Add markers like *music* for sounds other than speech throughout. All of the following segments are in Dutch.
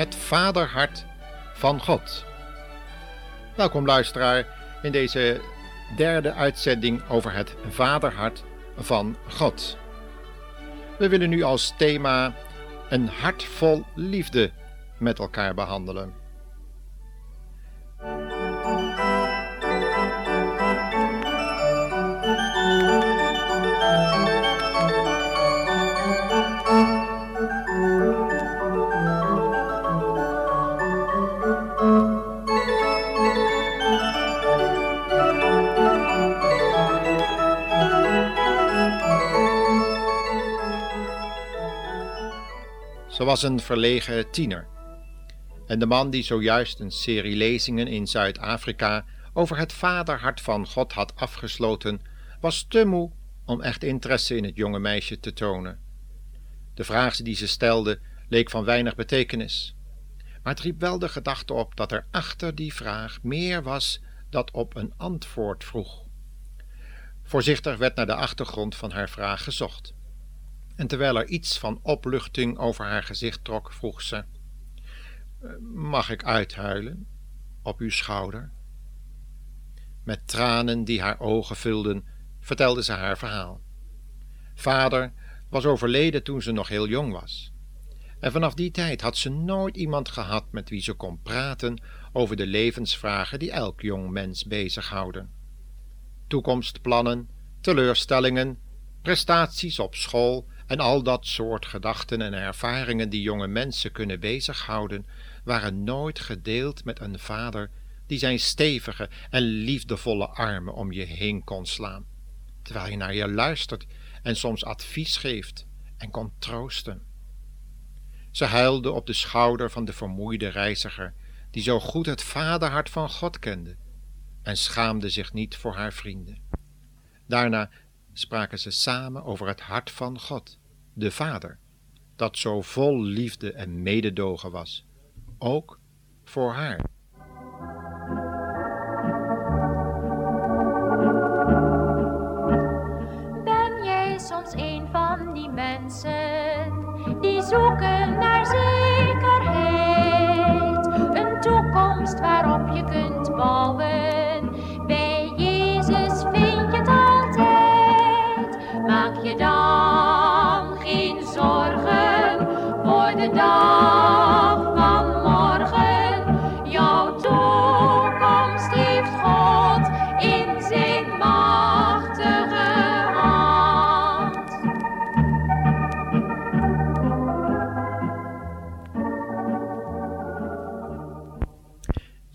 Het vaderhart van God. Welkom luisteraar in deze derde uitzending over het vaderhart van God. We willen nu als thema een hart vol liefde met elkaar behandelen. Was een verlegen tiener. En de man die zojuist een serie lezingen in Zuid-Afrika over het vaderhart van God had afgesloten, was te moe om echt interesse in het jonge meisje te tonen. De vraag die ze stelde leek van weinig betekenis, maar het riep wel de gedachte op dat er achter die vraag meer was dat op een antwoord vroeg. Voorzichtig werd naar de achtergrond van haar vraag gezocht en terwijl er iets van opluchting over haar gezicht trok, vroeg ze: Mag ik uithuilen op uw schouder? Met tranen die haar ogen vulden, vertelde ze haar verhaal. Vader was overleden toen ze nog heel jong was. En vanaf die tijd had ze nooit iemand gehad met wie ze kon praten over de levensvragen die elk jong mens bezighouden. Toekomstplannen, teleurstellingen, prestaties op school en al dat soort gedachten en ervaringen die jonge mensen kunnen bezighouden, waren nooit gedeeld met een vader die zijn stevige en liefdevolle armen om je heen kon slaan, terwijl hij naar je luistert en soms advies geeft en kon troosten. Ze huilde op de schouder van de vermoeide reiziger, die zo goed het vaderhart van God kende, en schaamde zich niet voor haar vrienden. Daarna spraken ze samen over het hart van God de Vader, dat zo vol liefde en mededogen was, ook voor haar. Ben jij soms een van die mensen die zoeken naar zekerheid, een toekomst waarop je kunt bouwen?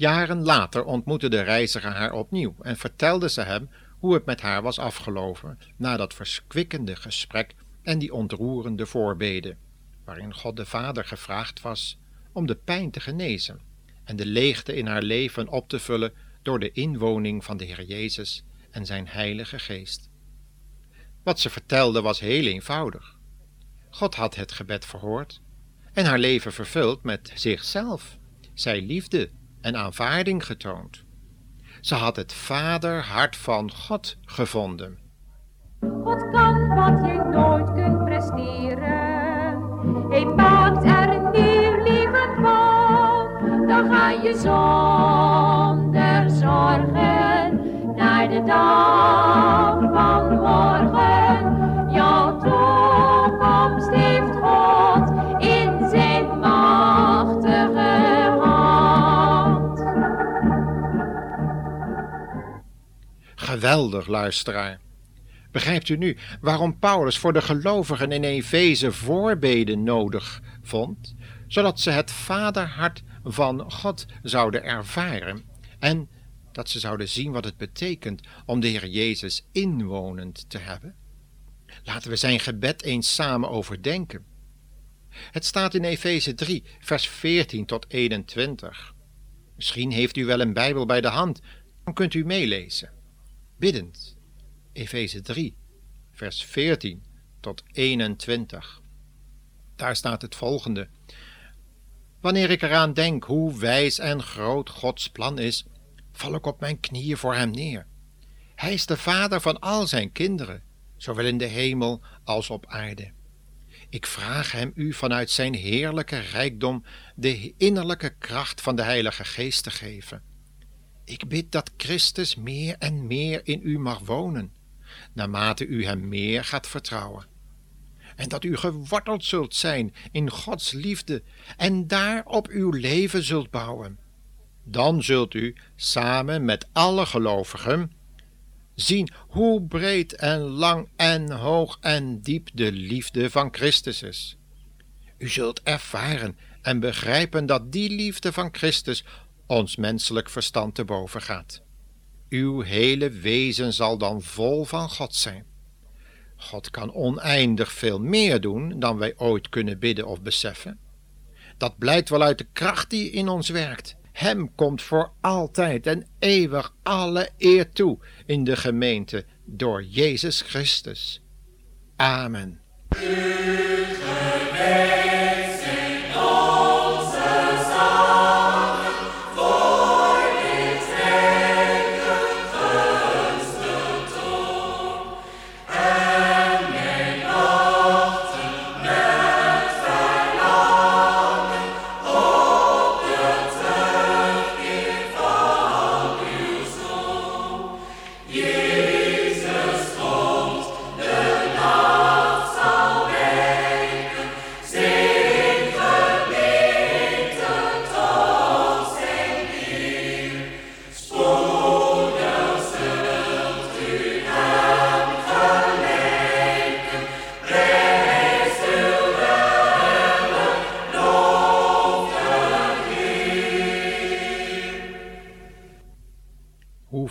Jaren later ontmoette de reiziger haar opnieuw en vertelde ze hem hoe het met haar was afgelopen na dat verkwikkende gesprek en die ontroerende voorbeden waarin God de Vader gevraagd was om de pijn te genezen en de leegte in haar leven op te vullen door de inwoning van de Heer Jezus en zijn Heilige Geest. Wat ze vertelde was heel eenvoudig. God had het gebed verhoord en haar leven vervuld met zichzelf, zij liefde en aanvaarding getoond. Ze had het vaderhart van God gevonden. God kan wat je nooit kunt presteren. Hij maakt er een nieuw leven van. Dan ga je zonder zorgen naar de dag Geweldig, luisteraar. Begrijpt u nu waarom Paulus voor de gelovigen in Efeze voorbeden nodig vond, zodat ze het vaderhart van God zouden ervaren en dat ze zouden zien wat het betekent om de Heer Jezus inwonend te hebben? Laten we zijn gebed eens samen overdenken. Het staat in Efeze 3, vers 14 tot 21. Misschien heeft u wel een Bijbel bij de hand, dan kunt u meelezen. Biddend Efeze 3, vers 14 tot 21. Daar staat het volgende. Wanneer ik eraan denk hoe wijs en groot Gods plan is, val ik op mijn knieën voor Hem neer. Hij is de Vader van al zijn kinderen, zowel in de hemel als op aarde. Ik vraag hem u vanuit zijn heerlijke rijkdom de innerlijke kracht van de Heilige Geest te geven. Ik bid dat Christus meer en meer in u mag wonen, naarmate u hem meer gaat vertrouwen. En dat u geworteld zult zijn in Gods liefde en daarop uw leven zult bouwen. Dan zult u samen met alle gelovigen zien hoe breed en lang en hoog en diep de liefde van Christus is. U zult ervaren en begrijpen dat die liefde van Christus ons menselijk verstand te boven gaat. Uw hele wezen zal dan vol van God zijn. God kan oneindig veel meer doen dan wij ooit kunnen bidden of beseffen. Dat blijkt wel uit de kracht die in ons werkt. Hem komt voor altijd en eeuwig alle eer toe in de gemeente door Jezus Christus. Amen.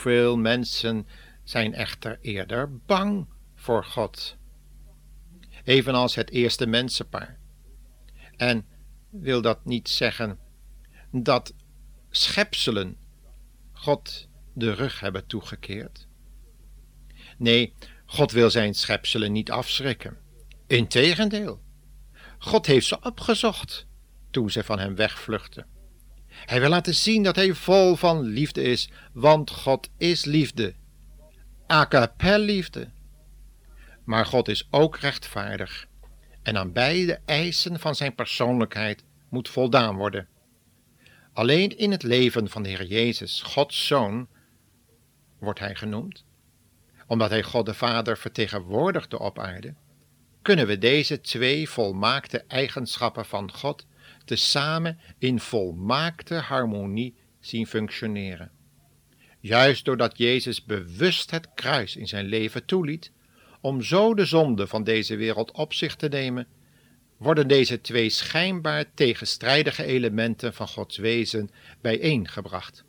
Hoeveel mensen zijn echter eerder bang voor God, evenals het eerste mensenpaar. En wil dat niet zeggen dat schepselen God de rug hebben toegekeerd? Nee, God wil zijn schepselen niet afschrikken. Integendeel, God heeft ze opgezocht toen ze van hem wegvluchten. Hij wil laten zien dat hij vol van liefde is, want God is liefde. A liefde. Maar God is ook rechtvaardig en aan beide eisen van zijn persoonlijkheid moet voldaan worden. Alleen in het leven van de Heer Jezus, Gods Zoon, wordt hij genoemd, omdat hij God de Vader vertegenwoordigde op aarde, kunnen we deze twee volmaakte eigenschappen van God tezamen in volmaakte harmonie zien functioneren. Juist doordat Jezus bewust het kruis in zijn leven toeliet, om zo de zonde van deze wereld op zich te nemen, worden deze twee schijnbaar tegenstrijdige elementen van Gods wezen bijeengebracht.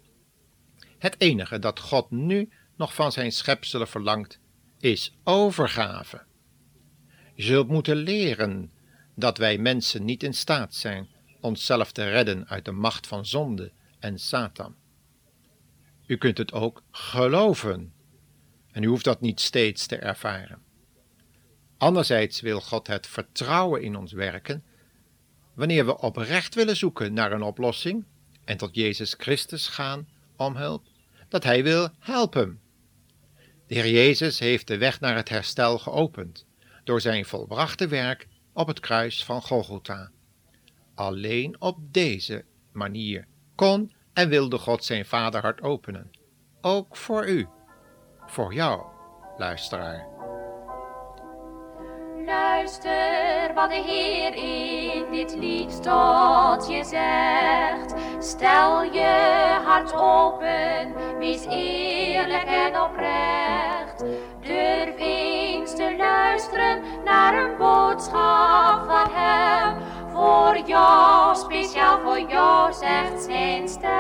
Het enige dat God nu nog van zijn schepselen verlangt, is overgave. Je zult moeten leren dat wij mensen niet in staat zijn onszelf te redden uit de macht van zonde en Satan. U kunt het ook geloven en u hoeft dat niet steeds te ervaren. Anderzijds wil God het vertrouwen in ons werken wanneer we oprecht willen zoeken naar een oplossing en tot Jezus Christus gaan om hulp, dat Hij wil helpen. De Heer Jezus heeft de weg naar het herstel geopend door zijn volbrachte werk op het kruis van Golgotha. Alleen op deze manier kon en wilde God zijn vaderhart openen. Ook voor u, voor jou, luisteraar. Luister wat de Heer in dit lied tot je zegt. Stel je hart open, wees eerlijk en oprecht. Durf naar een boodschap van Hem voor jou, speciaal voor jou, zegt zijn stem.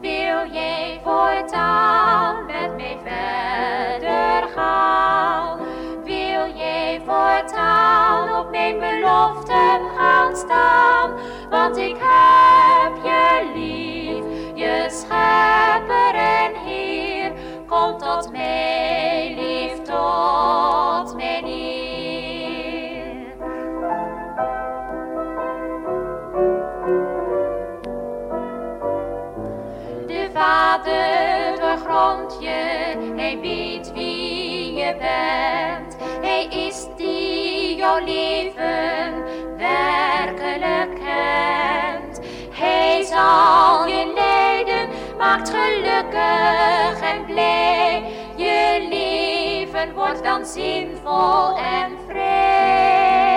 Wil jij voortaan met mij verder gaan? Wil jij voortaan op mijn beloften gaan staan? Want ik heb je lief, je schepper en Heer, kom tot mij, maakt gelukkig en blij. Je leven wordt dan zinvol en vrij.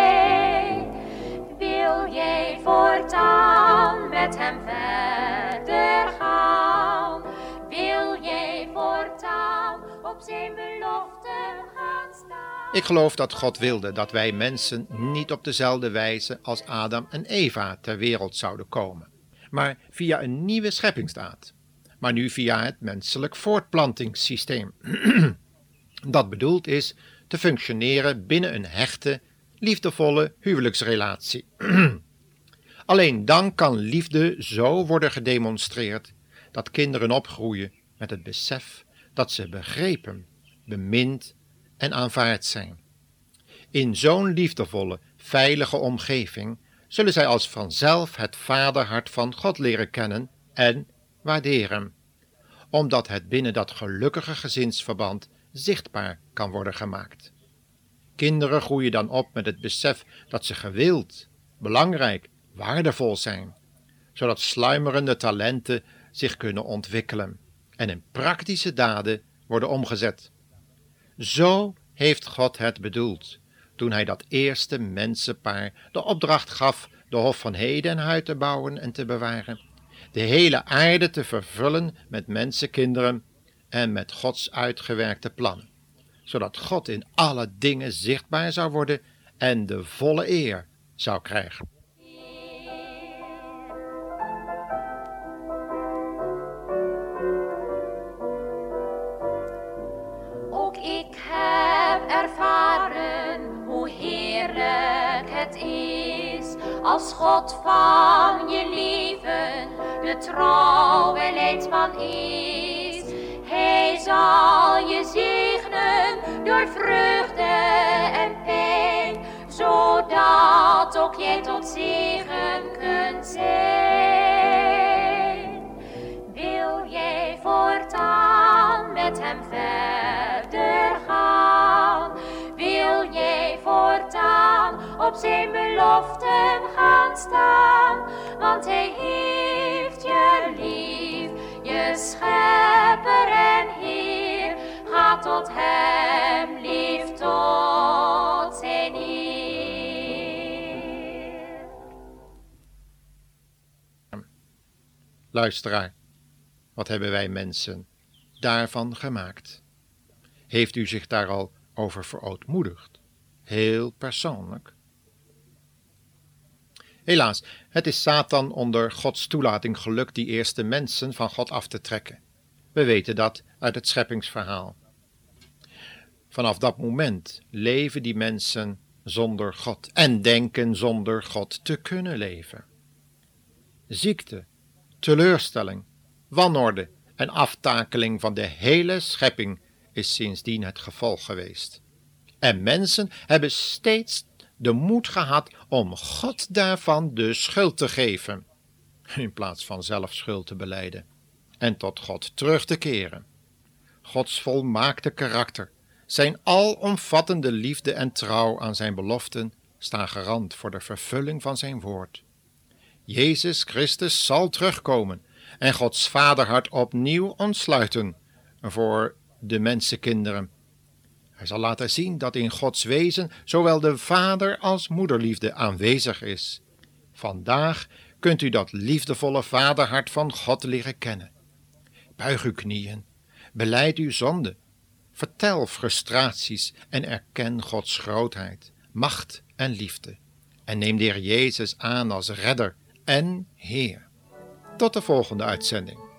Wil jij voortaan met hem verder gaan? Wil jij voortaan op zijn belofte gaan staan? Ik geloof dat God wilde dat wij mensen niet op dezelfde wijze als Adam en Eva ter wereld zouden komen, maar via een nieuwe scheppingsdaad. Maar nu via het menselijk voortplantingssysteem. *clears throat* dat bedoeld is te functioneren binnen een hechte, liefdevolle huwelijksrelatie. *clears throat* Alleen dan kan liefde zo worden gedemonstreerd dat kinderen opgroeien met het besef dat ze begrepen, bemind en aanvaard zijn. In zo'n liefdevolle, veilige omgeving zullen zij als vanzelf het vaderhart van God leren kennen en waarderen, omdat het binnen dat gelukkige gezinsverband zichtbaar kan worden gemaakt. Kinderen groeien dan op met het besef dat ze gewild, belangrijk, waardevol zijn, zodat sluimerende talenten zich kunnen ontwikkelen en in praktische daden worden omgezet. Zo heeft God het bedoeld toen hij dat eerste mensenpaar de opdracht gaf de Hof van Heden en Huid te bouwen en te bewaren, de hele aarde te vervullen met mensenkinderen en met Gods uitgewerkte plannen, zodat God in alle dingen zichtbaar zou worden en de volle eer zou krijgen. Ook ik heb ervaren hoe heerlijk het is als God van je trouwe is. Hij zal je zegenen door vreugde en pijn, zodat ook jij tot zegen kunt zijn. Wil jij voortaan met hem verder gaan? Wil jij voortaan op zijn beloften gaan staan? Tot hem lief tot zijn. Luisteraar, wat hebben wij mensen daarvan gemaakt? Heeft u zich daar al over verootmoedigd? Heel persoonlijk. Helaas, het is Satan onder Gods toelating gelukt die eerste mensen van God af te trekken. We weten dat uit het scheppingsverhaal. Vanaf dat moment leven die mensen zonder God en denken zonder God te kunnen leven. Ziekte, teleurstelling, wanorde en aftakeling van de hele schepping is sindsdien het gevolg geweest. En mensen hebben steeds de moed gehad om God daarvan de schuld te geven, in plaats van zelf schuld te beleiden en tot God terug te keren. Gods volmaakte karakter, zijn alomvattende liefde en trouw aan zijn beloften staan garant voor de vervulling van zijn woord. Jezus Christus zal terugkomen en Gods vaderhart opnieuw ontsluiten voor de mensenkinderen. Hij zal laten zien dat in Gods wezen zowel de vader als moederliefde aanwezig is. Vandaag kunt u dat liefdevolle vaderhart van God leren kennen. Buig uw knieën, beleid uw zonde, vertel frustraties en erken Gods grootheid, macht en liefde. En neem de Heer Jezus aan als redder en Heer. Tot de volgende uitzending.